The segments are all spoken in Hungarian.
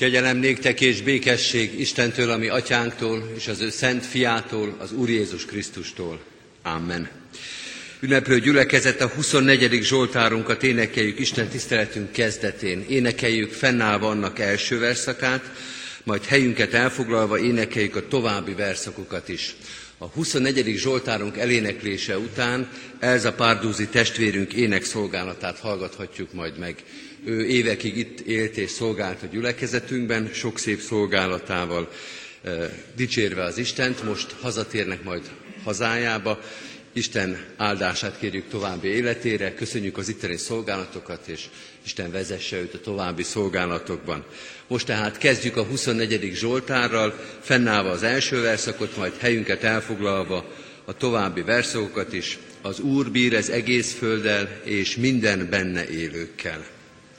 Kegyelem néktek és békesség Istentől, ami atyánktól, és az ő szent fiától, az Úr Jézus Krisztustól. Amen. Ünneplő gyülekezet a 24. Zsoltárunkat énekeljük Isten tiszteletünk kezdetén. Énekeljük fennállva annak első verszakát, majd helyünket elfoglalva énekeljük a további verszakokat is. A 24. Zsoltárunk eléneklése után Elza Párdúzi testvérünk énekszolgálatát hallgathatjuk majd meg. Ő évekig itt élt és szolgált a gyülekezetünkben, sok szép szolgálatával dicsérve az Istent, most hazatérnek majd hazájába. Isten áldását kérjük további életére, köszönjük az itteni szolgálatokat, és Isten vezesse őt a további szolgálatokban. Most tehát kezdjük a 24. Zsoltárral, fennállva az első verszakot, majd helyünket elfoglalva a további verszakokat is. Az Úr bír ez egész földdel és minden benne élőkkel.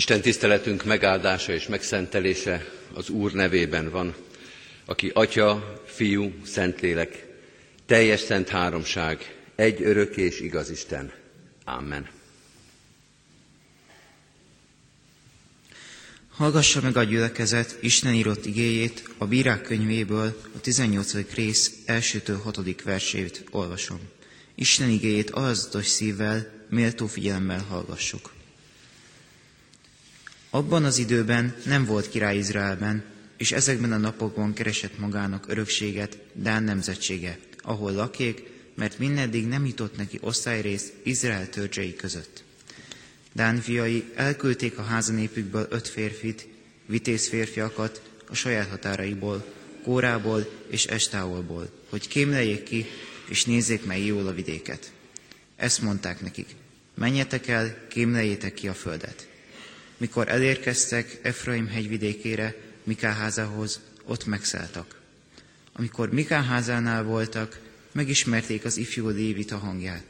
Isten tiszteletünk megáldása és megszentelése az Úr nevében van, aki Atya, Fiú, Szentlélek, teljes szent háromság, egy örök és igaz Isten. Amen. Hallgassa meg a gyülekezet Isten írott igéjét a bírák könyvéből, a 18. rész elsőtől hatodik versét olvasom. Isten igéjét alazatos szívvel, méltó figyelemmel hallgassuk. Abban az időben nem volt király Izraelben, és ezekben a napokban keresett magának örökséget Dán nemzetsége, ahol lakék, mert mindeddig nem jutott neki osztályrész Izrael törzsei között. Dán fiai elküldték a házanépükből öt férfit, vitéz férfiakat a saját határaiból, Kórából és Estáolból, hogy kémleljék ki, és nézzék meg jól a vidéket. Ezt mondták nekik, menjetek el, kémleljétek ki a földet. Mikor elérkeztek Efraim hegyvidékére, Miká házához, ott megszálltak. Amikor Miká házánál voltak, megismerték az ifjú Lévita hangját.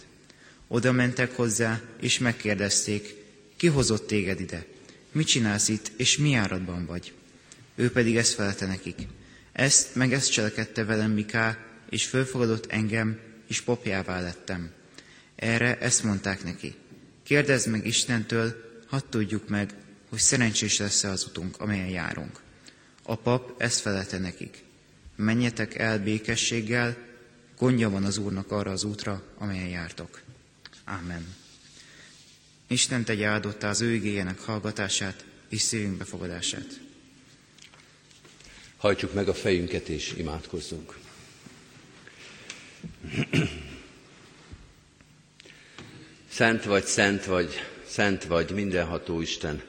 Oda mentek hozzá, és megkérdezték, ki hozott téged ide? Mit csinálsz itt, és mi áradban vagy? Ő pedig ezt felelte nekik. Ezt meg ezt cselekedte velem Miká, és fölfogadott engem, és popjává lettem. Erre ezt mondták neki. Kérdezd meg Istentől, hadd tudjuk meg, hogy szerencsés lesz-e az utunk, amelyen járunk. A pap ezt felelte nekik. Menjetek el békességgel, gondja van az Úrnak arra az útra, amelyen jártok. Amen. Isten tegye áldotta az ő igényének hallgatását és szívünk befogadását. Hajtsuk meg a fejünket és imádkozzunk. Szent vagy, szent vagy, szent vagy, mindenható Isten.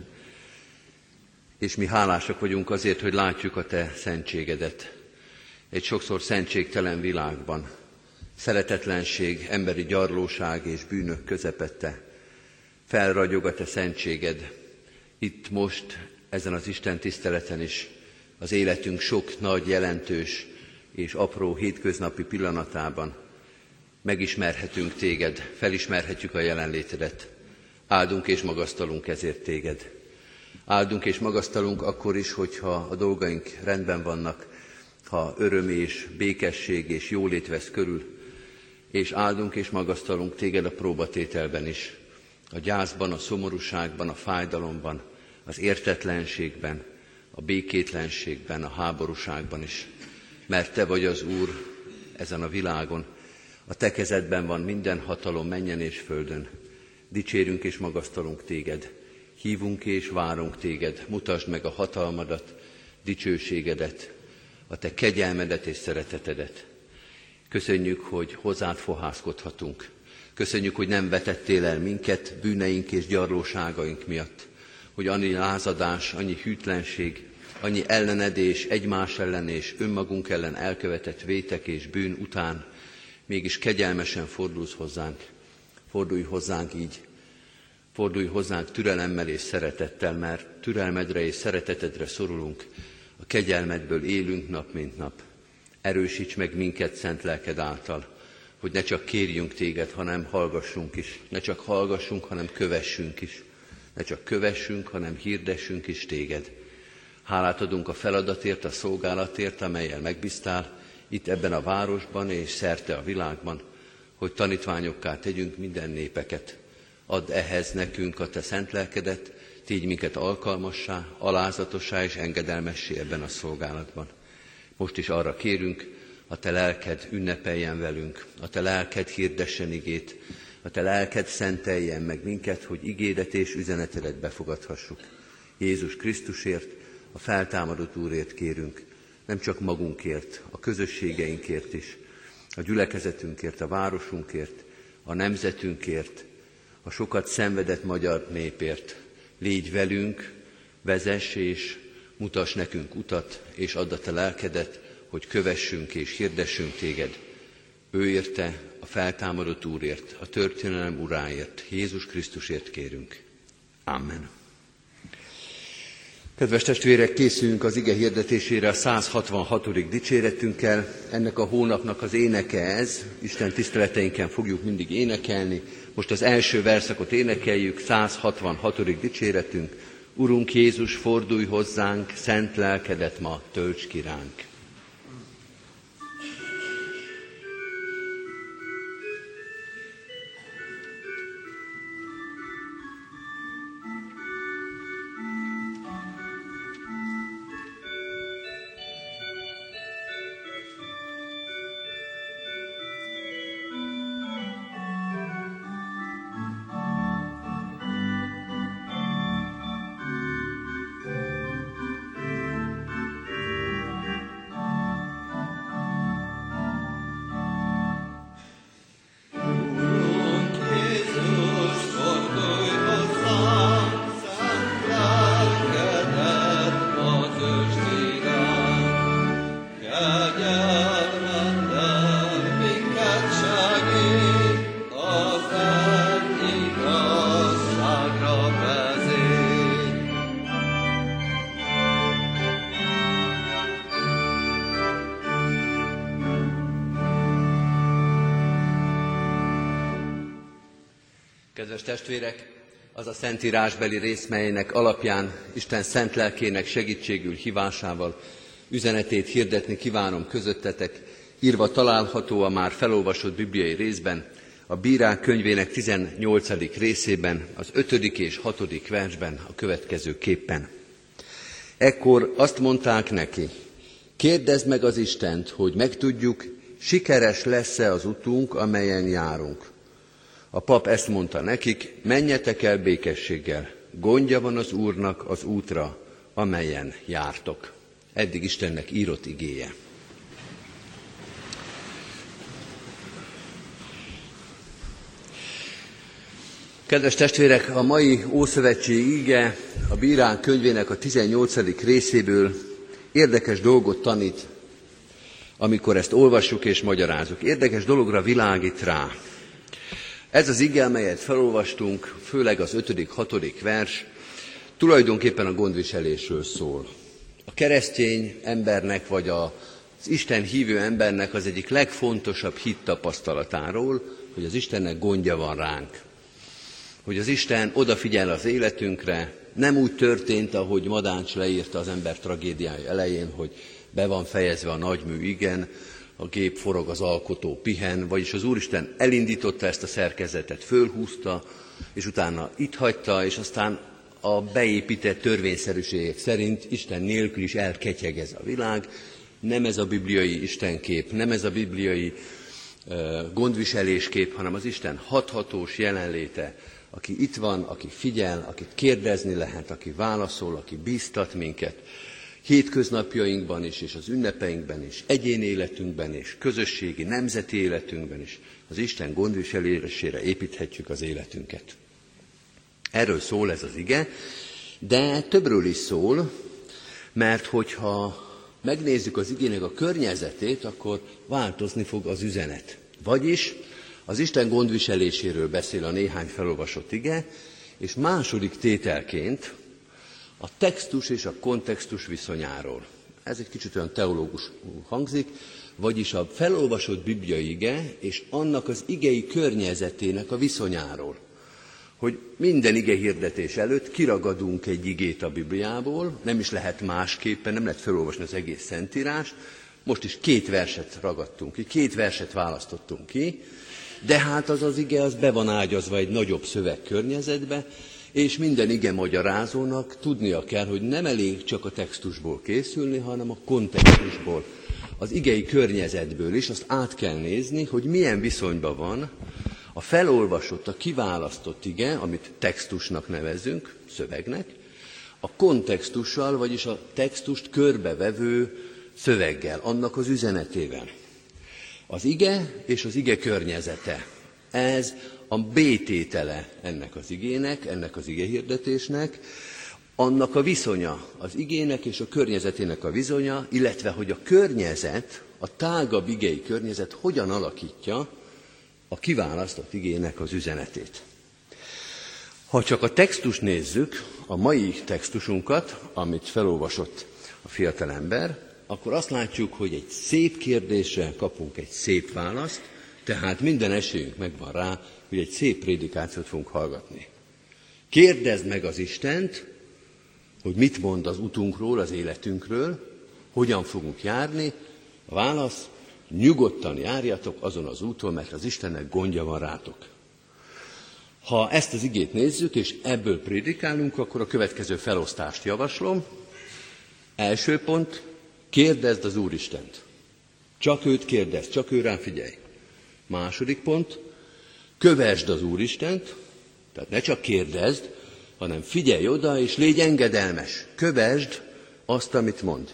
És mi hálásak vagyunk azért, hogy látjuk a Te szentségedet. Egy sokszor szentségtelen világban. Szeretetlenség, emberi gyarlóság és bűnök közepette. Felragyog a Te szentséged. Itt most, ezen az Isten tiszteleten is, az életünk sok nagy, jelentős és apró hétköznapi pillanatában megismerhetünk téged, felismerhetjük a jelenlétedet. Áldunk és magasztalunk ezért téged. Áldunk és magasztalunk akkor is, hogyha a dolgaink rendben vannak, ha öröm és békesség és jólét vesz körül, és áldunk és magasztalunk téged a próbatételben is, a gyászban, a szomorúságban, a fájdalomban, az értetlenségben, a békétlenségben, a háborúságban is. Mert Te vagy az Úr ezen a világon, a Te kezedben van minden hatalom menjen és földön. Dicsérünk és magasztalunk Téged, hívunk és várunk Téged, mutasd meg a hatalmadat, dicsőségedet, a Te kegyelmedet és szeretetedet. Köszönjük, hogy hozzád fohászkodhatunk. Köszönjük, hogy nem vetettél el minket bűneink és gyarlóságaink miatt, hogy annyi lázadás, annyi hűtlenség, annyi ellenedés, egymás ellen és önmagunk ellen elkövetett vétek és bűn után mégis kegyelmesen fordulsz hozzánk. Fordulj hozzánk így. Fordulj hozzánk türelemmel és szeretettel, mert türelmedre és szeretetedre szorulunk. A kegyelmedből élünk nap, mint nap. Erősíts meg minket szent lelked által, hogy ne csak kérjünk téged, hanem hallgassunk is. Ne csak hallgassunk, hanem kövessünk is. Ne csak kövessünk, hanem hirdessünk is téged. Hálát adunk a feladatért, a szolgálatért, amelyel megbíztál, itt ebben a városban és szerte a világban, hogy tanítványokká tegyünk minden népeket. Add ehhez nekünk a te szent lelkedet, tégy minket alkalmassá, alázatossá és engedelmessé ebben a szolgálatban. Most is arra kérünk, a te lelked ünnepeljen velünk, a te lelked hirdessen igét, a te lelked szenteljen meg minket, hogy igédet és üzenetedet befogadhassuk. Jézus Krisztusért, a feltámadott Úrért kérünk, nem csak magunkért, a közösségeinkért is, a gyülekezetünkért, a városunkért, a nemzetünkért, a sokat szenvedett magyar népért. Légy velünk, vezess és mutass nekünk utat, és add a te lelkedet, hogy kövessünk és hirdessünk téged. Ő érte, a feltámadott Úrért, a történelem Uráért, Jézus Krisztusért kérünk. Amen. Kedves testvérek, készülünk az ige hirdetésére a 166. dicséretünkkel. Ennek a hónapnak az éneke ez, Isten tiszteleteinken fogjuk mindig énekelni. Most az első verszakot énekeljük, 166. dicséretünk, Urunk Jézus, fordulj hozzánk, szent lelkedet ma tölts ki Kedves testvérek, az a szentírásbeli rész, melynek alapján Isten szent lelkének segítségül hívásával üzenetét hirdetni kívánom közöttetek, írva található a már felolvasott bibliai részben, a Bírák könyvének 18. részében, az 5. és 6. versben a következő képpen. Ekkor azt mondták neki, kérdezd meg az Istent, hogy megtudjuk, sikeres lesz-e az utunk, amelyen járunk. A pap ezt mondta nekik, menjetek el békességgel, gondja van az Úrnak az útra, amelyen jártok. Eddig Istennek írott igéje. Kedves testvérek, a mai Ószövetség ige a Bírán könyvének a 18. részéből érdekes dolgot tanít, amikor ezt olvassuk és magyarázunk. Érdekes dologra világít rá. Ez az ige, amelyet felolvastunk, főleg az 5.-6. vers, tulajdonképpen a gondviselésről szól. A keresztény embernek, vagy az Isten hívő embernek az egyik legfontosabb hit tapasztalatáról, hogy az Istennek gondja van ránk. Hogy az Isten odafigyel az életünkre, nem úgy történt, ahogy Madáncs leírta az ember tragédiája elején, hogy be van fejezve a nagymű igen, a gép forog, az alkotó pihen, vagyis az Úristen elindította ezt a szerkezetet, fölhúzta, és utána itt hagyta, és aztán a beépített törvényszerűségek szerint Isten nélkül is elketyeg ez a világ. Nem ez a bibliai Istenkép, nem ez a bibliai gondviseléskép, hanem az Isten hathatós jelenléte, aki itt van, aki figyel, akit kérdezni lehet, aki válaszol, aki bíztat minket, hétköznapjainkban is, és az ünnepeinkben is, egyén életünkben is, közösségi, nemzeti életünkben is, az Isten gondviselésére építhetjük az életünket. Erről szól ez az ige, de többről is szól, mert hogyha megnézzük az igének a környezetét, akkor változni fog az üzenet. Vagyis az Isten gondviseléséről beszél a néhány felolvasott ige, és második tételként a textus és a kontextus viszonyáról. Ez egy kicsit olyan teológus hangzik, vagyis a felolvasott bibliai ige és annak az igei környezetének a viszonyáról. Hogy minden ige hirdetés előtt kiragadunk egy igét a Bibliából, nem is lehet másképpen, nem lehet felolvasni az egész szentírást, most is két verset ragadtunk ki, két verset választottunk ki, de hát az az ige az be van ágyazva egy nagyobb szövegkörnyezetbe, és minden ige magyarázónak tudnia kell, hogy nem elég csak a textusból készülni, hanem a kontextusból, az igei környezetből is, azt át kell nézni, hogy milyen viszonyban van a felolvasott, a kiválasztott ige, amit textusnak nevezünk, szövegnek, a kontextussal, vagyis a textust körbevevő szöveggel, annak az üzenetével. Az ige és az ige környezete. Ez a bététele ennek az igének, ennek az igehirdetésnek, annak a viszonya, az igének és a környezetének a viszonya, illetve hogy a környezet, a tágabb igei környezet hogyan alakítja a kiválasztott igének az üzenetét. Ha csak a textust nézzük, a mai textusunkat, amit felolvasott a fiatalember, akkor azt látjuk, hogy egy szép kérdésre kapunk egy szép választ, tehát minden esélyünk megvan rá, hogy egy szép prédikációt fogunk hallgatni. Kérdezd meg az Istent, hogy mit mond az utunkról, az életünkről, hogyan fogunk járni. A válasz, nyugodtan járjatok azon az úton, mert az Istennek gondja van rátok. Ha ezt az igét nézzük, és ebből prédikálunk, akkor a következő felosztást javaslom. Első pont, kérdezd az Úristent. Csak őt kérdezd, csak ő rá figyelj. Második pont, kövesd az Úristent, tehát ne csak kérdezd, hanem figyelj oda, és légy engedelmes. Kövesd azt, amit mond.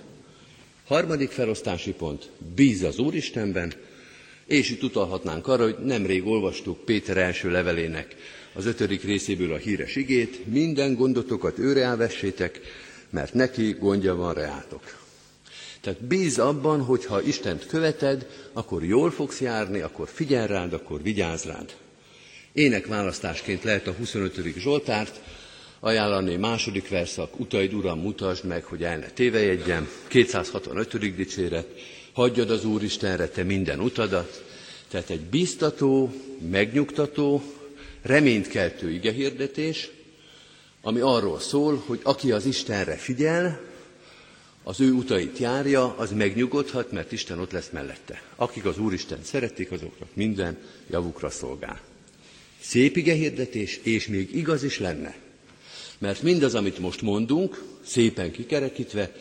Harmadik felosztási pont, bíz az Úristenben, és itt utalhatnánk arra, hogy nemrég olvastuk Péter első levelének az ötödik részéből a híres igét, minden gondotokat őre elvessétek, mert neki gondja van reátok. Tehát bíz abban, hogy ha Istent követed, akkor jól fogsz járni, akkor figyel rád, akkor vigyázz rád. Ének választásként lehet a 25. Zsoltárt, ajánlani második verszak, utaid Uram, mutasd meg, hogy el ne tévejegyen, 265. dicséret, hagyjad az Úristenre te minden utadat, tehát egy biztató, megnyugtató, reménykeltő igehirdetés, ami arról szól, hogy aki az Istenre figyel, az ő utait járja, az megnyugodhat, mert Isten ott lesz mellette. Akik az Úristen szeretik, azoknak minden javukra szolgál. Szép igehirdetés, és még igaz is lenne. Mert mindaz, amit most mondunk, szépen kikerekítve,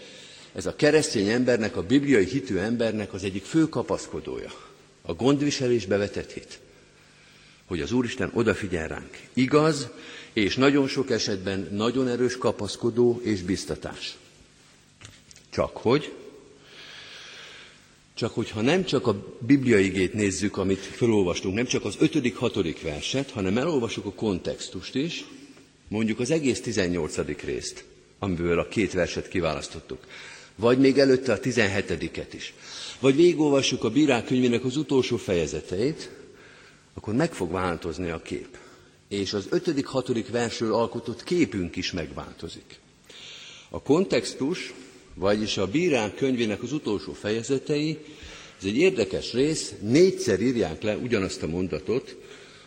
ez a keresztény embernek, a bibliai hitű embernek az egyik fő kapaszkodója. A gondviselésbe vetett hit. Hogy az Úristen odafigyel ránk. Igaz, és nagyon sok esetben nagyon erős kapaszkodó és biztatás. Csak hogy, csak hogyha nem csak a bibliai igét nézzük, amit felolvastunk, nem csak az ötödik, hatodik verset, hanem elolvasjuk a kontextust is, mondjuk az egész 18. részt, amiből a két verset kiválasztottuk, vagy még előtte a 17-et is, vagy végigolvassuk a bírák könyvének az utolsó fejezeteit, akkor meg fog változni a kép. És az 5.-6. versről alkotott képünk is megváltozik. A kontextus, vagyis a bírák könyvének az utolsó fejezetei, ez egy érdekes rész, négyszer írják le ugyanazt a mondatot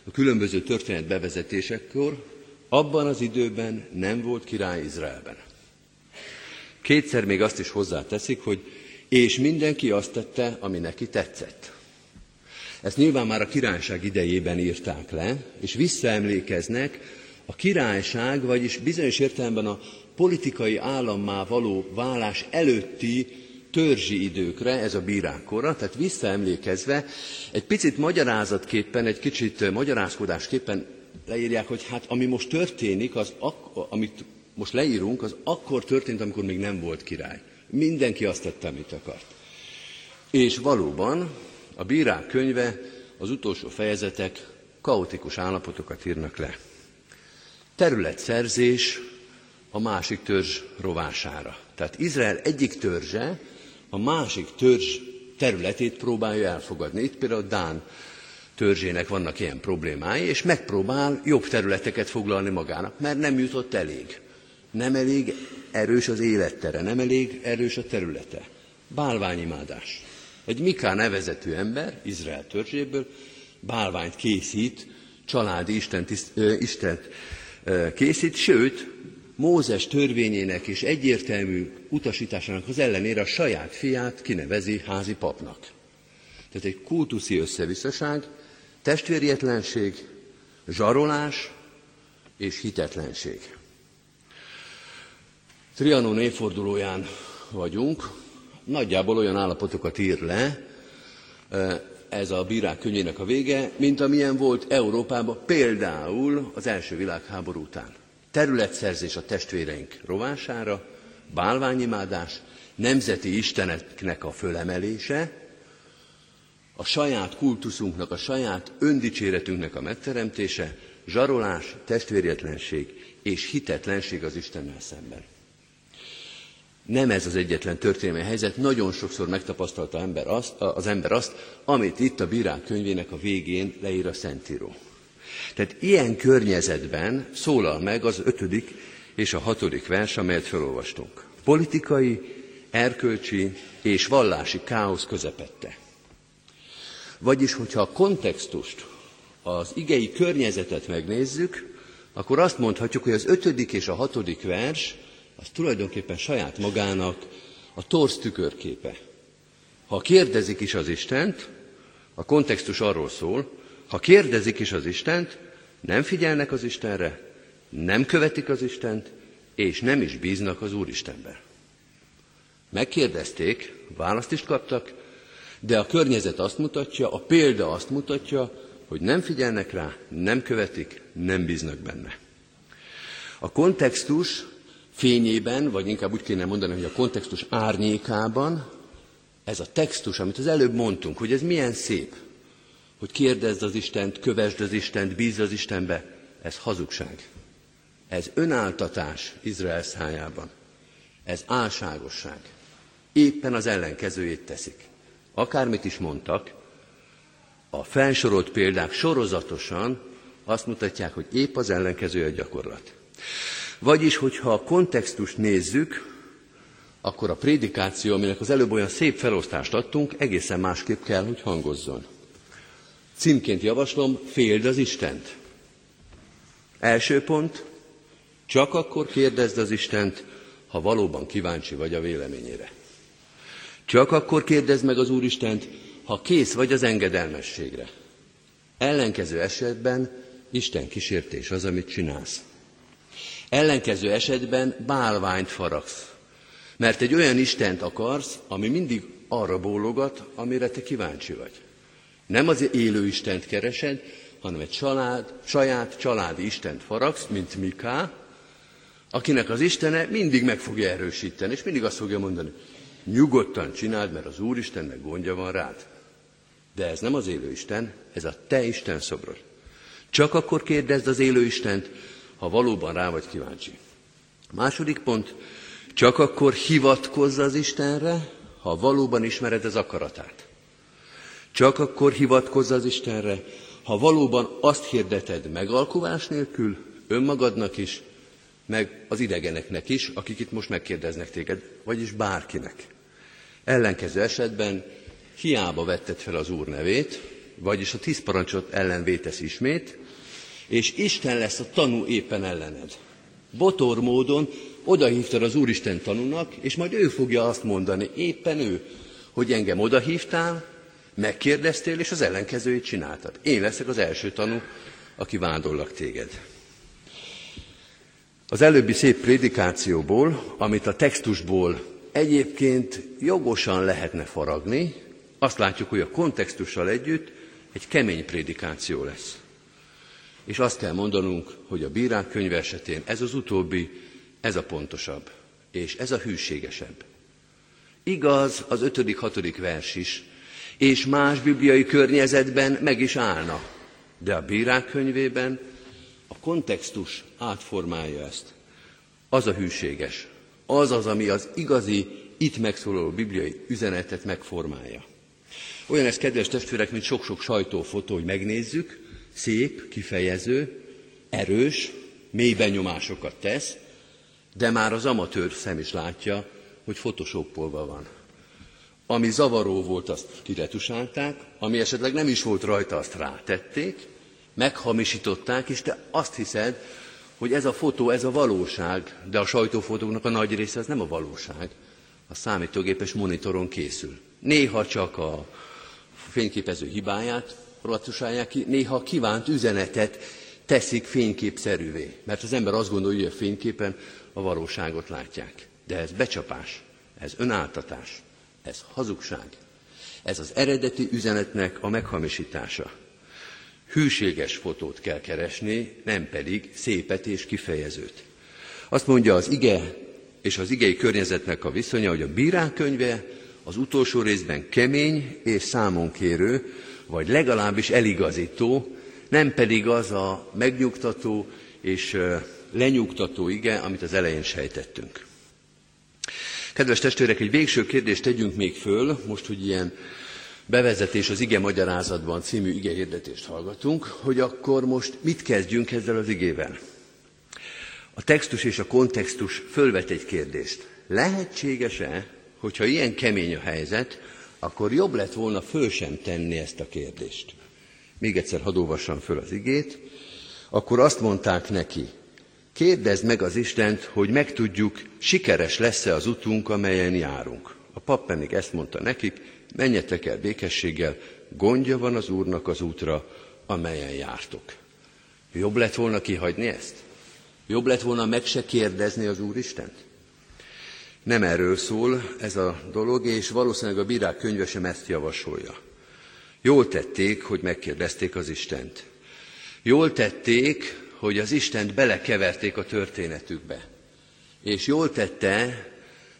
a különböző történet bevezetésekkor, abban az időben nem volt király Izraelben. Kétszer még azt is hozzáteszik, hogy és mindenki azt tette, ami neki tetszett. Ezt nyilván már a királyság idejében írták le, és visszaemlékeznek a királyság, vagyis bizonyos értelemben a politikai állammá való válás előtti törzsi időkre, ez a bírákora, tehát visszaemlékezve egy picit magyarázatképpen, egy kicsit magyarázkodásképpen leírják, hogy hát ami most történik, az amit most leírunk, az akkor történt, amikor még nem volt király. Mindenki azt tette, amit akart. És valóban a bírák könyve, az utolsó fejezetek kaotikus állapotokat írnak le. Területszerzés a másik törzs rovására. Tehát Izrael egyik törzse a másik törzs területét próbálja elfogadni. Itt például Dán törzsének vannak ilyen problémái, és megpróbál jobb területeket foglalni magának, mert nem jutott elég. Nem elég erős az élettere, nem elég erős a területe. Bálványimádás. Egy Miká nevezetű ember, Izrael törzséből, bálványt készít, családi Isten, tiszt, ö, Istent ö, készít, sőt, Mózes törvényének és egyértelmű utasításának az ellenére a saját fiát kinevezi házi papnak. Tehát egy kultuszi összevisszaság, testvérietlenség, zsarolás és hitetlenség. Trianon évfordulóján vagyunk, nagyjából olyan állapotokat ír le, ez a bírák könyvének a vége, mint amilyen volt Európában például az első világháború után. Területszerzés a testvéreink rovására, bálványimádás, nemzeti isteneknek a fölemelése, a saját kultuszunknak, a saját öndicséretünknek a megteremtése, zsarolás, testvérjetlenség és hitetlenség az Istennel szemben. Nem ez az egyetlen történelmi helyzet, nagyon sokszor megtapasztalta ember azt, az ember azt, amit itt a bírák könyvének a végén leír a Szentíró. Tehát ilyen környezetben szólal meg az ötödik és a hatodik vers, amelyet felolvastunk. Politikai, erkölcsi és vallási káosz közepette. Vagyis, hogyha a kontextust, az igei környezetet megnézzük, akkor azt mondhatjuk, hogy az ötödik és a hatodik vers az tulajdonképpen saját magának a torz tükörképe. Ha kérdezik is az Istent, a kontextus arról szól, ha kérdezik is az Istent, nem figyelnek az Istenre, nem követik az Istent, és nem is bíznak az Úristenben. Megkérdezték, választ is kaptak, de a környezet azt mutatja, a példa azt mutatja, hogy nem figyelnek rá, nem követik, nem bíznak benne. A kontextus fényében, vagy inkább úgy kéne mondani, hogy a kontextus árnyékában, ez a textus, amit az előbb mondtunk, hogy ez milyen szép, hogy kérdezd az Istent, kövesd az Istent, bízz az Istenbe, ez hazugság. Ez önáltatás Izrael szájában. Ez álságosság. Éppen az ellenkezőjét teszik. Akármit is mondtak, a felsorolt példák sorozatosan azt mutatják, hogy épp az ellenkező a gyakorlat. Vagyis, hogyha a kontextust nézzük, akkor a prédikáció, aminek az előbb olyan szép felosztást adtunk, egészen másképp kell, hogy hangozzon. Címként javaslom, féld az Istent. Első pont, csak akkor kérdezd az Istent, ha valóban kíváncsi vagy a véleményére. Csak akkor kérdezd meg az Úristent, ha kész vagy az engedelmességre. Ellenkező esetben Isten kísértés az, amit csinálsz. Ellenkező esetben bálványt faragsz. Mert egy olyan Istent akarsz, ami mindig arra bólogat, amire te kíváncsi vagy. Nem az élő Istent keresed, hanem egy család, saját családi Istent faragsz, mint Miká, akinek az Istene mindig meg fogja erősíteni, és mindig azt fogja mondani, nyugodtan csináld, mert az Úristennek gondja van rád. De ez nem az élő Isten, ez a te Isten szobrod. Csak akkor kérdezd az élő Istent, ha valóban rá vagy kíváncsi. Második pont, csak akkor hivatkozz az Istenre, ha valóban ismered az akaratát. Csak akkor hivatkozz az Istenre, ha valóban azt hirdeted megalkuvás nélkül, önmagadnak is, meg az idegeneknek is, akik itt most megkérdeznek téged, vagyis bárkinek. Ellenkező esetben hiába vetted fel az Úr nevét, vagyis a tíz parancsot ellen vétesz ismét, és Isten lesz a tanú éppen ellened. Botor módon odahívtad az Úristen tanúnak, és majd ő fogja azt mondani, éppen ő, hogy engem odahívtál, megkérdeztél, és az ellenkezőjét csináltad. Én leszek az első tanú, aki vádollak téged. Az előbbi szép prédikációból, amit a textusból egyébként jogosan lehetne faragni, azt látjuk, hogy a kontextussal együtt egy kemény prédikáció lesz. És azt kell mondanunk, hogy a bírák könyve esetén ez az utóbbi, ez a pontosabb, és ez a hűségesebb. Igaz az ötödik, hatodik vers is, és más bibliai környezetben meg is állna. De a bírák könyvében a kontextus átformálja ezt. Az a hűséges, az az, ami az igazi, itt megszólaló bibliai üzenetet megformálja. Olyan ez, kedves testvérek, mint sok-sok sajtófotó, hogy megnézzük, szép, kifejező, erős, mély benyomásokat tesz, de már az amatőr szem is látja, hogy photoshopolva van. Ami zavaró volt, azt kiretusálták, ami esetleg nem is volt rajta, azt rátették, meghamisították, és te azt hiszed, hogy ez a fotó, ez a valóság, de a sajtófotóknak a nagy része az nem a valóság. A számítógépes monitoron készül. Néha csak a fényképező hibáját retusálják ki, néha a kívánt üzenetet teszik fényképszerűvé. Mert az ember azt gondolja, hogy a fényképen a valóságot látják. De ez becsapás, ez önáltatás, ez hazugság. Ez az eredeti üzenetnek a meghamisítása. Hűséges fotót kell keresni, nem pedig szépet és kifejezőt. Azt mondja az ige és az igei környezetnek a viszonya, hogy a bírák könyve az utolsó részben kemény és számonkérő, vagy legalábbis eligazító, nem pedig az a megnyugtató és lenyugtató ige, amit az elején sejtettünk. Kedves testvérek, egy végső kérdést tegyünk még föl, most, hogy ilyen bevezetés az ige magyarázatban című ige hirdetést hallgatunk, hogy akkor most mit kezdjünk ezzel az igével? A textus és a kontextus fölvet egy kérdést. Lehetséges-e, hogyha ilyen kemény a helyzet, akkor jobb lett volna föl sem tenni ezt a kérdést. Még egyszer hadd olvassam föl az igét. Akkor azt mondták neki, Kérdezd meg az Istent, hogy megtudjuk, sikeres lesz-e az utunk, amelyen járunk. A pap pedig ezt mondta nekik, menjetek el békességgel, gondja van az Úrnak az útra, amelyen jártok. Jobb lett volna kihagyni ezt? Jobb lett volna meg se kérdezni az Úristent? Nem erről szól ez a dolog, és valószínűleg a bírák könyve sem ezt javasolja. Jól tették, hogy megkérdezték az Istent. Jól tették, hogy az Istent belekeverték a történetükbe. És jól tette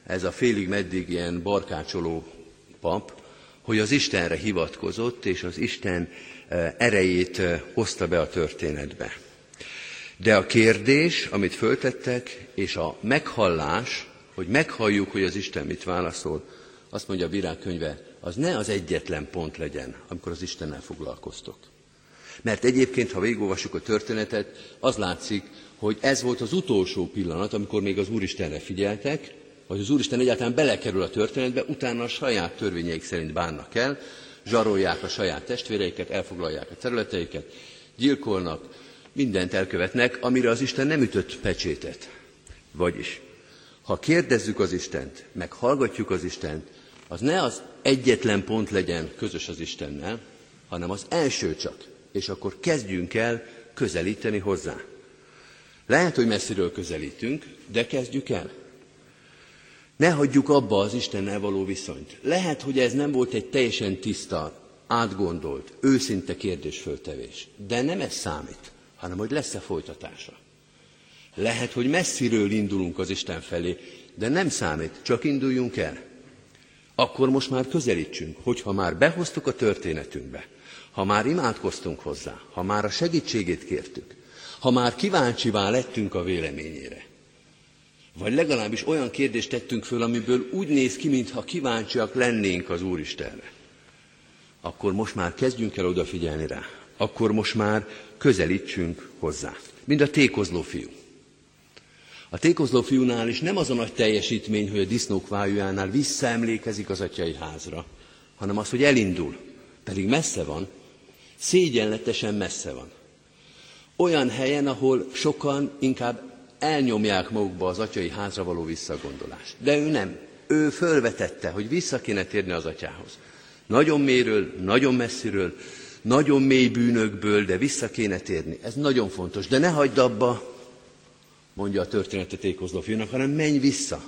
ez a félig meddig ilyen barkácsoló pap, hogy az Istenre hivatkozott, és az Isten eh, erejét eh, hozta be a történetbe. De a kérdés, amit föltettek, és a meghallás, hogy meghalljuk, hogy az Isten mit válaszol, azt mondja a virágkönyve, az ne az egyetlen pont legyen, amikor az Istennel foglalkoztok. Mert egyébként, ha végigolvassuk a történetet, az látszik, hogy ez volt az utolsó pillanat, amikor még az Úristenre figyeltek, vagy az Úristen egyáltalán belekerül a történetbe, utána a saját törvényeik szerint bánnak el, zsarolják a saját testvéreiket, elfoglalják a területeiket, gyilkolnak, mindent elkövetnek, amire az Isten nem ütött pecsétet. Vagyis, ha kérdezzük az Istent, meg hallgatjuk az Istent, az ne az egyetlen pont legyen közös az Istennel, hanem az első csak, és akkor kezdjünk el közelíteni hozzá. Lehet, hogy messziről közelítünk, de kezdjük el. Ne hagyjuk abba az Istennel való viszonyt. Lehet, hogy ez nem volt egy teljesen tiszta, átgondolt, őszinte kérdésföltevés, de nem ez számít, hanem hogy lesz-e folytatása. Lehet, hogy messziről indulunk az Isten felé, de nem számít, csak induljunk el. Akkor most már közelítsünk, hogyha már behoztuk a történetünkbe, ha már imádkoztunk hozzá, ha már a segítségét kértük, ha már kíváncsivá lettünk a véleményére, vagy legalábbis olyan kérdést tettünk föl, amiből úgy néz ki, mintha kíváncsiak lennénk az Úristenre, akkor most már kezdjünk el odafigyelni rá. Akkor most már közelítsünk hozzá. Mind a tékozló fiú. A tékozló fiúnál is nem az a nagy teljesítmény, hogy a disznók vájújánál visszaemlékezik az atyai házra, hanem az, hogy elindul. Pedig messze van, szégyenletesen messze van. Olyan helyen, ahol sokan inkább elnyomják magukba az atyai házra való visszagondolást. De ő nem. Ő fölvetette, hogy vissza kéne térni az atyához. Nagyon méről, nagyon messziről, nagyon mély bűnökből, de vissza kéne térni. Ez nagyon fontos. De ne hagyd abba, mondja a történetet Ékozló fiúnak, hanem menj vissza.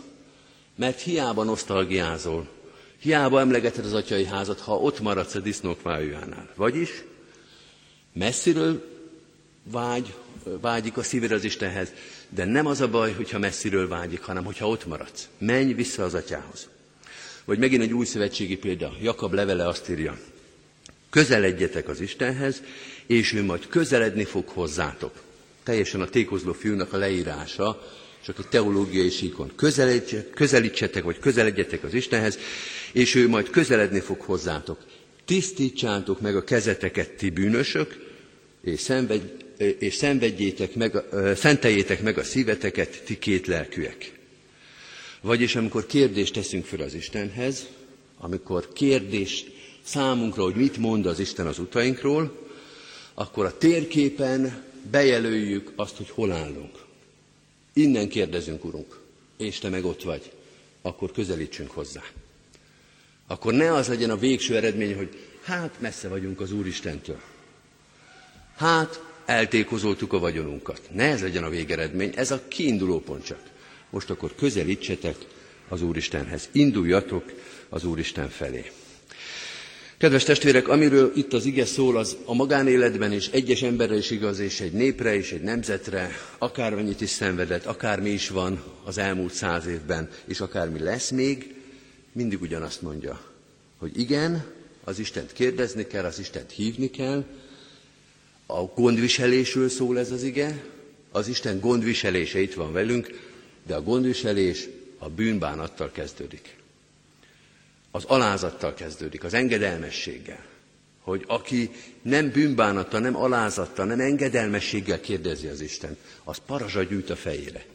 Mert hiába nosztalgiázol, hiába emlegeted az atyai házat, ha ott maradsz a disznók vájújánál. Vagyis messziről vágy, vágyik a szíved az Istenhez, de nem az a baj, hogyha messziről vágyik, hanem hogyha ott maradsz. Menj vissza az atyához. Vagy megint egy új szövetségi példa. Jakab levele azt írja. Közeledjetek az Istenhez, és ő majd közeledni fog hozzátok. Teljesen a tékozló fiúnak a leírása, csak egy teológiai síkon. Közelítsetek, vagy közeledjetek az Istenhez, és ő majd közeledni fog hozzátok. Tisztítsátok meg a kezeteket, ti bűnösök, és szenvedj, és szenvedjétek meg, szenteljétek meg a szíveteket, ti két lelkűek. Vagyis amikor kérdést teszünk fel az Istenhez, amikor kérdés számunkra, hogy mit mond az Isten az utainkról, akkor a térképen bejelöljük azt, hogy hol állunk. Innen kérdezünk, Urunk, és te meg ott vagy, akkor közelítsünk hozzá. Akkor ne az legyen a végső eredmény, hogy hát messze vagyunk az Úristentől. Hát eltékozoltuk a vagyonunkat. Ne ez legyen a végeredmény, ez a kiinduló pont csak. Most akkor közelítsetek az Úristenhez. Induljatok az Úristen felé. Kedves testvérek, amiről itt az ige szól, az a magánéletben is egyes emberre is igaz, és egy népre és egy nemzetre, akármennyit is szenvedett, akármi is van az elmúlt száz évben, és akármi lesz még, mindig ugyanazt mondja, hogy igen, az Istent kérdezni kell, az Istent hívni kell, a gondviselésről szól ez az ige, az Isten gondviselése itt van velünk, de a gondviselés a bűnbánattal kezdődik. Az alázattal kezdődik, az engedelmességgel. Hogy aki nem bűnbánattal, nem alázattal, nem engedelmességgel kérdezi az Isten, az parazsa gyűjt a fejére.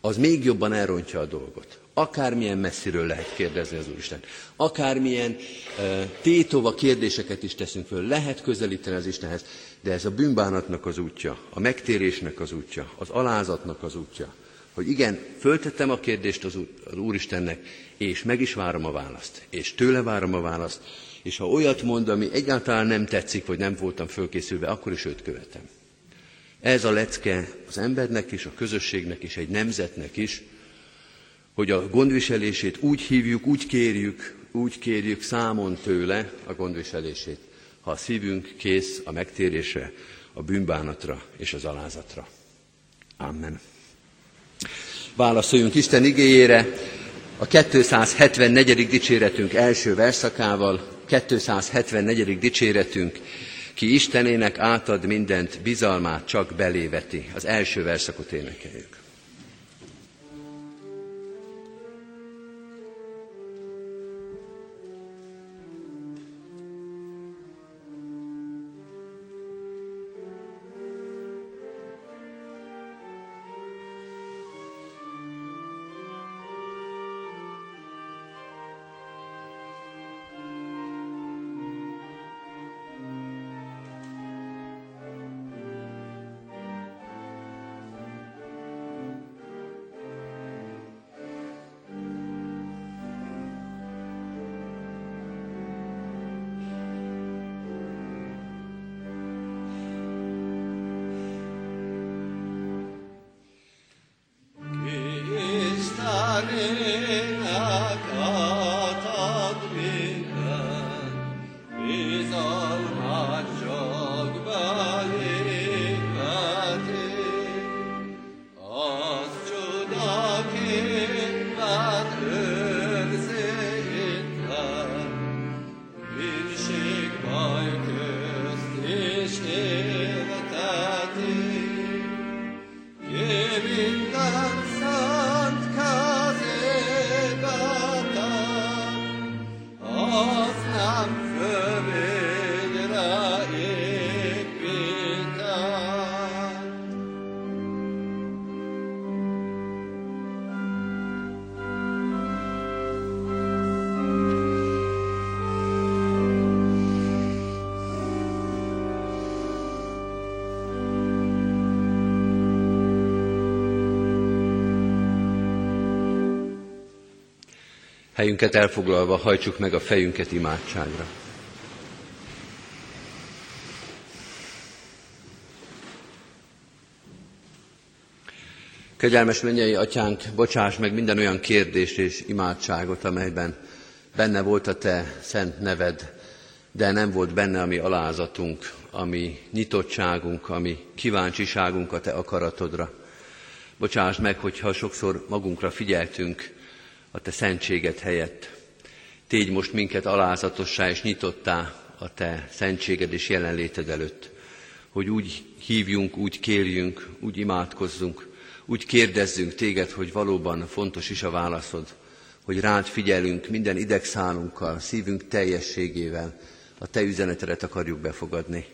Az még jobban elrontja a dolgot. Akármilyen messziről lehet kérdezni az Úristen. Akármilyen uh, tétova kérdéseket is teszünk föl, lehet közelíteni az Istenhez. de ez a bűnbánatnak az útja, a megtérésnek az útja, az alázatnak az útja, hogy igen, föltettem a kérdést az, az Úristennek, és meg is várom a választ, és tőle várom a választ, és ha olyat mond, ami egyáltalán nem tetszik, vagy nem voltam fölkészülve, akkor is őt követem. Ez a lecke az embernek is, a közösségnek is, egy nemzetnek is, hogy a gondviselését úgy hívjuk, úgy kérjük, úgy kérjük számon tőle a gondviselését, ha a szívünk kész a megtérésre, a bűnbánatra és az alázatra. Amen. Válaszoljunk Isten igéjére a 274. dicséretünk első verszakával, 274. dicséretünk, ki Istenének átad mindent, bizalmát csak beléveti. Az első verszakot énekeljük. Helyünket elfoglalva hajtsuk meg a fejünket imádságra. Kegyelmes mennyei atyánk, bocsáss meg minden olyan kérdést és imádságot, amelyben benne volt a te szent neved, de nem volt benne a mi alázatunk, a mi nyitottságunk, a mi kíváncsiságunk a te akaratodra. Bocsáss meg, hogyha sokszor magunkra figyeltünk, a te szentséget helyett. Tégy most minket alázatossá és nyitottá a te szentséged és jelenléted előtt, hogy úgy hívjunk, úgy kérjünk, úgy imádkozzunk, úgy kérdezzünk téged, hogy valóban fontos is a válaszod, hogy rád figyelünk minden idegszálunkkal, szívünk teljességével, a te üzenetedet akarjuk befogadni.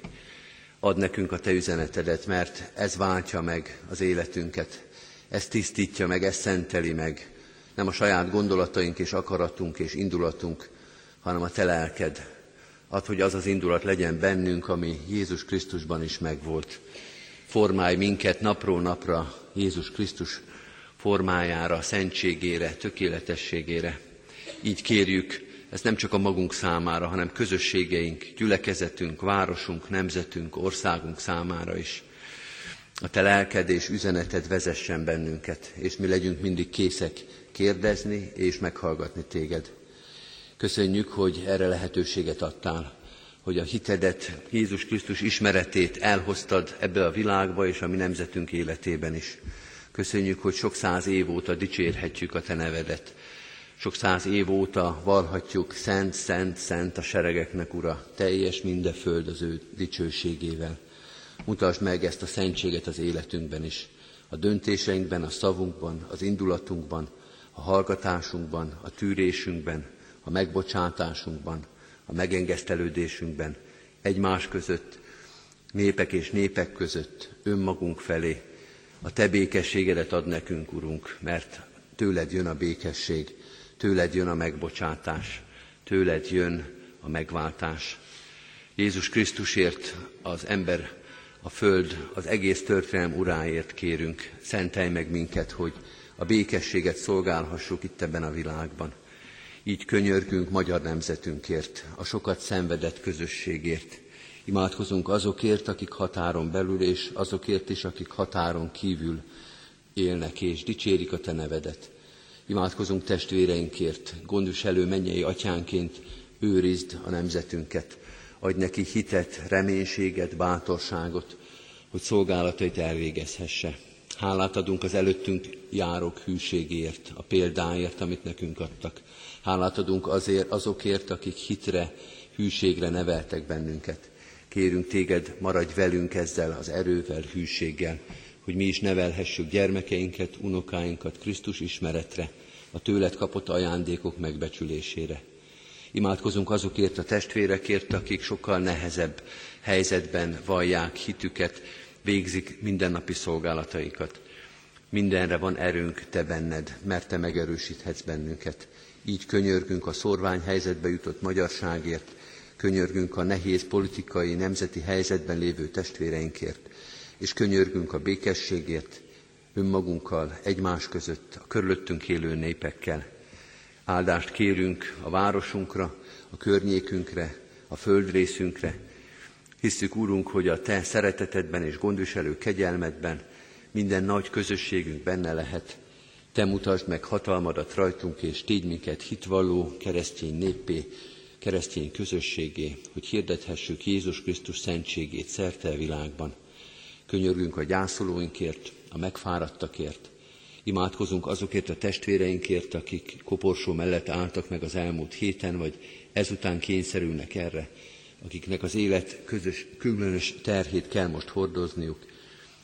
Ad nekünk a te üzenetedet, mert ez váltja meg az életünket, ez tisztítja meg, ez szenteli meg, nem a saját gondolataink és akaratunk és indulatunk, hanem a te lelked. Add, hogy az az indulat legyen bennünk, ami Jézus Krisztusban is megvolt. Formálj minket napról napra Jézus Krisztus formájára, szentségére, tökéletességére. Így kérjük, ezt nem csak a magunk számára, hanem közösségeink, gyülekezetünk, városunk, nemzetünk, országunk számára is. A te lelked és üzeneted vezessen bennünket, és mi legyünk mindig készek kérdezni és meghallgatni téged. Köszönjük, hogy erre lehetőséget adtál, hogy a hitedet, Jézus Krisztus ismeretét elhoztad ebbe a világba és a mi nemzetünk életében is. Köszönjük, hogy sok száz év óta dicsérhetjük a Te nevedet. Sok száz év óta valhatjuk, szent, szent, szent a seregeknek, Ura, teljes minden föld az ő dicsőségével. Mutasd meg ezt a szentséget az életünkben is, a döntéseinkben, a szavunkban, az indulatunkban, a hallgatásunkban, a tűrésünkben, a megbocsátásunkban, a megengesztelődésünkben, egymás között, népek és népek között, önmagunk felé. A Te békességedet ad nekünk, Urunk, mert tőled jön a békesség, tőled jön a megbocsátás, tőled jön a megváltás. Jézus Krisztusért, az ember, a föld, az egész történelem uráért kérünk, szentelj meg minket, hogy a békességet szolgálhassuk itt ebben a világban. Így könyörgünk magyar nemzetünkért, a sokat szenvedett közösségért. Imádkozunk azokért, akik határon belül, és azokért is, akik határon kívül élnek és dicsérik a Te nevedet. Imádkozunk testvéreinkért, gondviselő mennyei atyánként őrizd a nemzetünket. Adj neki hitet, reménységet, bátorságot, hogy szolgálatait elvégezhesse. Hálát adunk az előttünk járók hűségért, a példáért, amit nekünk adtak. Hálát adunk azért, azokért, akik hitre, hűségre neveltek bennünket. Kérünk téged, maradj velünk ezzel az erővel, hűséggel, hogy mi is nevelhessük gyermekeinket, unokáinkat Krisztus ismeretre, a tőled kapott ajándékok megbecsülésére. Imádkozunk azokért a testvérekért, akik sokkal nehezebb helyzetben vallják hitüket, végzik mindennapi szolgálataikat. Mindenre van erőnk te benned, mert te megerősíthetsz bennünket. Így könyörgünk a szorvány helyzetbe jutott magyarságért, könyörgünk a nehéz politikai, nemzeti helyzetben lévő testvéreinkért, és könyörgünk a békességért, önmagunkkal, egymás között, a körülöttünk élő népekkel. Áldást kérünk a városunkra, a környékünkre, a földrészünkre. Hiszük, Úrunk, hogy a Te szeretetedben és gondviselő kegyelmedben minden nagy közösségünk benne lehet. Te mutasd meg hatalmadat rajtunk, és tégy minket hitvalló keresztény néppé, keresztény közösségé, hogy hirdethessük Jézus Krisztus szentségét szerte a világban. Könyörgünk a gyászolóinkért, a megfáradtakért, imádkozunk azokért a testvéreinkért, akik koporsó mellett álltak meg az elmúlt héten, vagy ezután kényszerülnek erre, akiknek az élet közös, különös terhét kell most hordozniuk.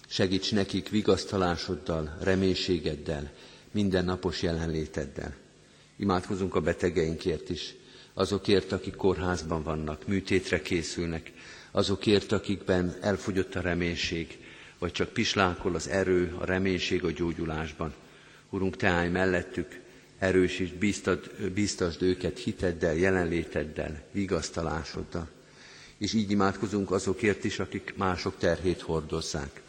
Segíts nekik vigasztalásoddal, reménységeddel, mindennapos jelenléteddel. Imádkozunk a betegeinkért is, azokért, akik kórházban vannak, műtétre készülnek, azokért, akikben elfogyott a reménység, vagy csak pislákol az erő, a reménység a gyógyulásban. Urunk, Te állj mellettük, erősítsd, bíztasd őket hiteddel, jelenléteddel, vigasztalásoddal. És így imádkozunk azokért is, akik mások terhét hordozzák,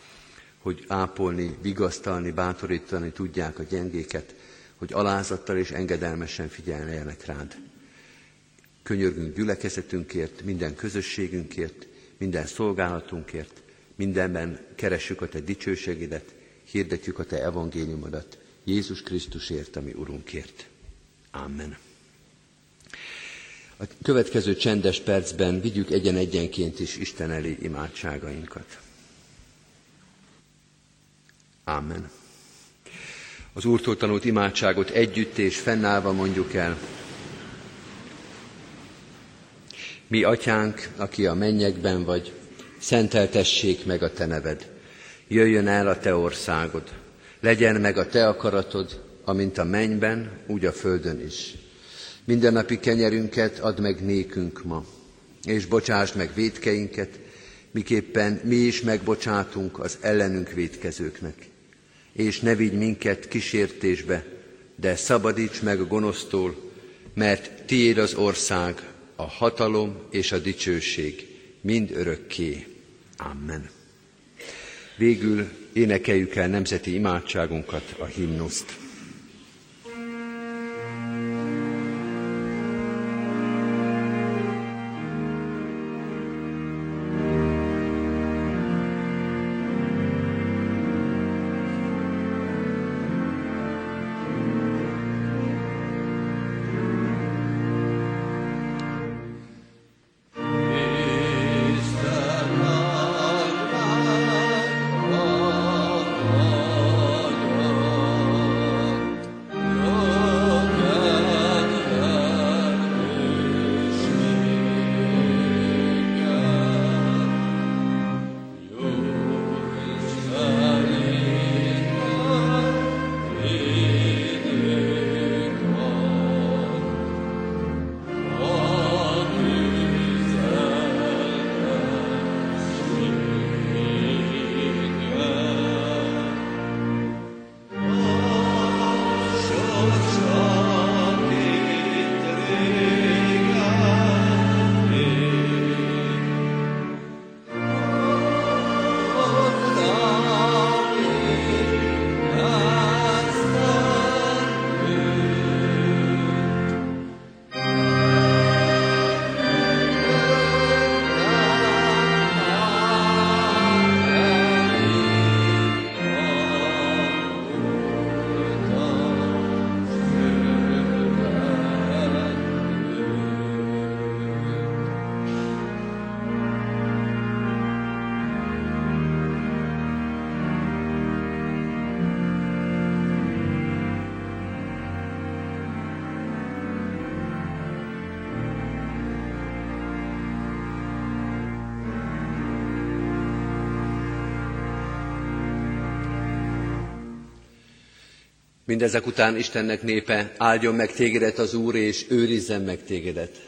hogy ápolni, vigasztalni, bátorítani tudják a gyengéket, hogy alázattal és engedelmesen figyeljenek rád. Könyörgünk gyülekezetünkért, minden közösségünkért, minden szolgálatunkért, mindenben keressük a Te dicsőségedet, hirdetjük a Te evangéliumodat, Jézus Krisztusért, ami Urunkért. Amen. A következő csendes percben vigyük egyen-egyenként is Isten elé imádságainkat. Amen. Az Úrtól tanult imádságot együtt és fennállva mondjuk el. Mi, Atyánk, aki a mennyekben vagy, szenteltessék meg a Te neved. Jöjjön el a Te országod. Legyen meg a Te akaratod, amint a mennyben, úgy a földön is. Mindennapi kenyerünket add meg nékünk ma, és bocsásd meg védkeinket, miképpen mi is megbocsátunk az ellenünk védkezőknek. És ne vigy minket kísértésbe, de szabadíts meg a gonosztól, mert tiéd az ország, a hatalom és a dicsőség mind örökké. Amen. Végül énekeljük el nemzeti imádságunkat, a himnuszt. Mindezek után Istennek népe, áldjon meg tégedet az Úr, és őrizzen meg tégedet.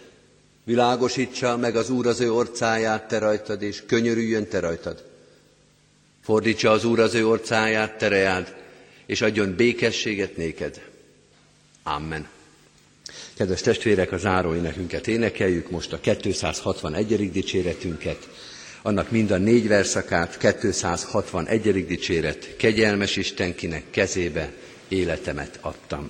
Világosítsa meg az Úr az ő orcáját te rajtad, és könyörüljön te rajtad. Fordítsa az Úr az ő orcáját, terejád, és adjon békességet néked. Amen. Kedves testvérek, a záró énekünket énekeljük, most a 261. dicséretünket, annak mind a négy verszakát, 261. dicséret, kegyelmes Istenkinek kezébe életemet adtam.